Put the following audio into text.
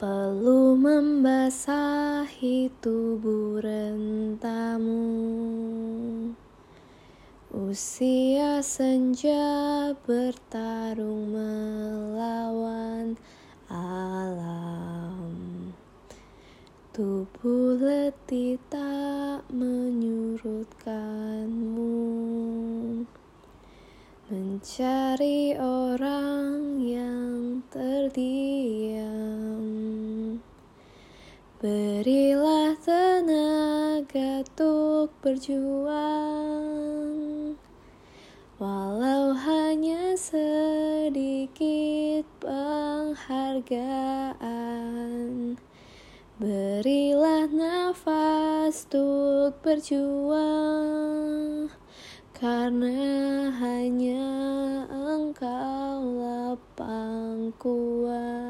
Perlu membasahi tubuh rentamu. Usia senja bertarung melawan alam. Tubuh letih tak menyurutkanmu. Mencari orang yang terdiam Berilah tenaga untuk berjuang. Walau hanya sedikit penghargaan Berilah nafas untuk berjuang. Karena hanya engkaulah pangkuan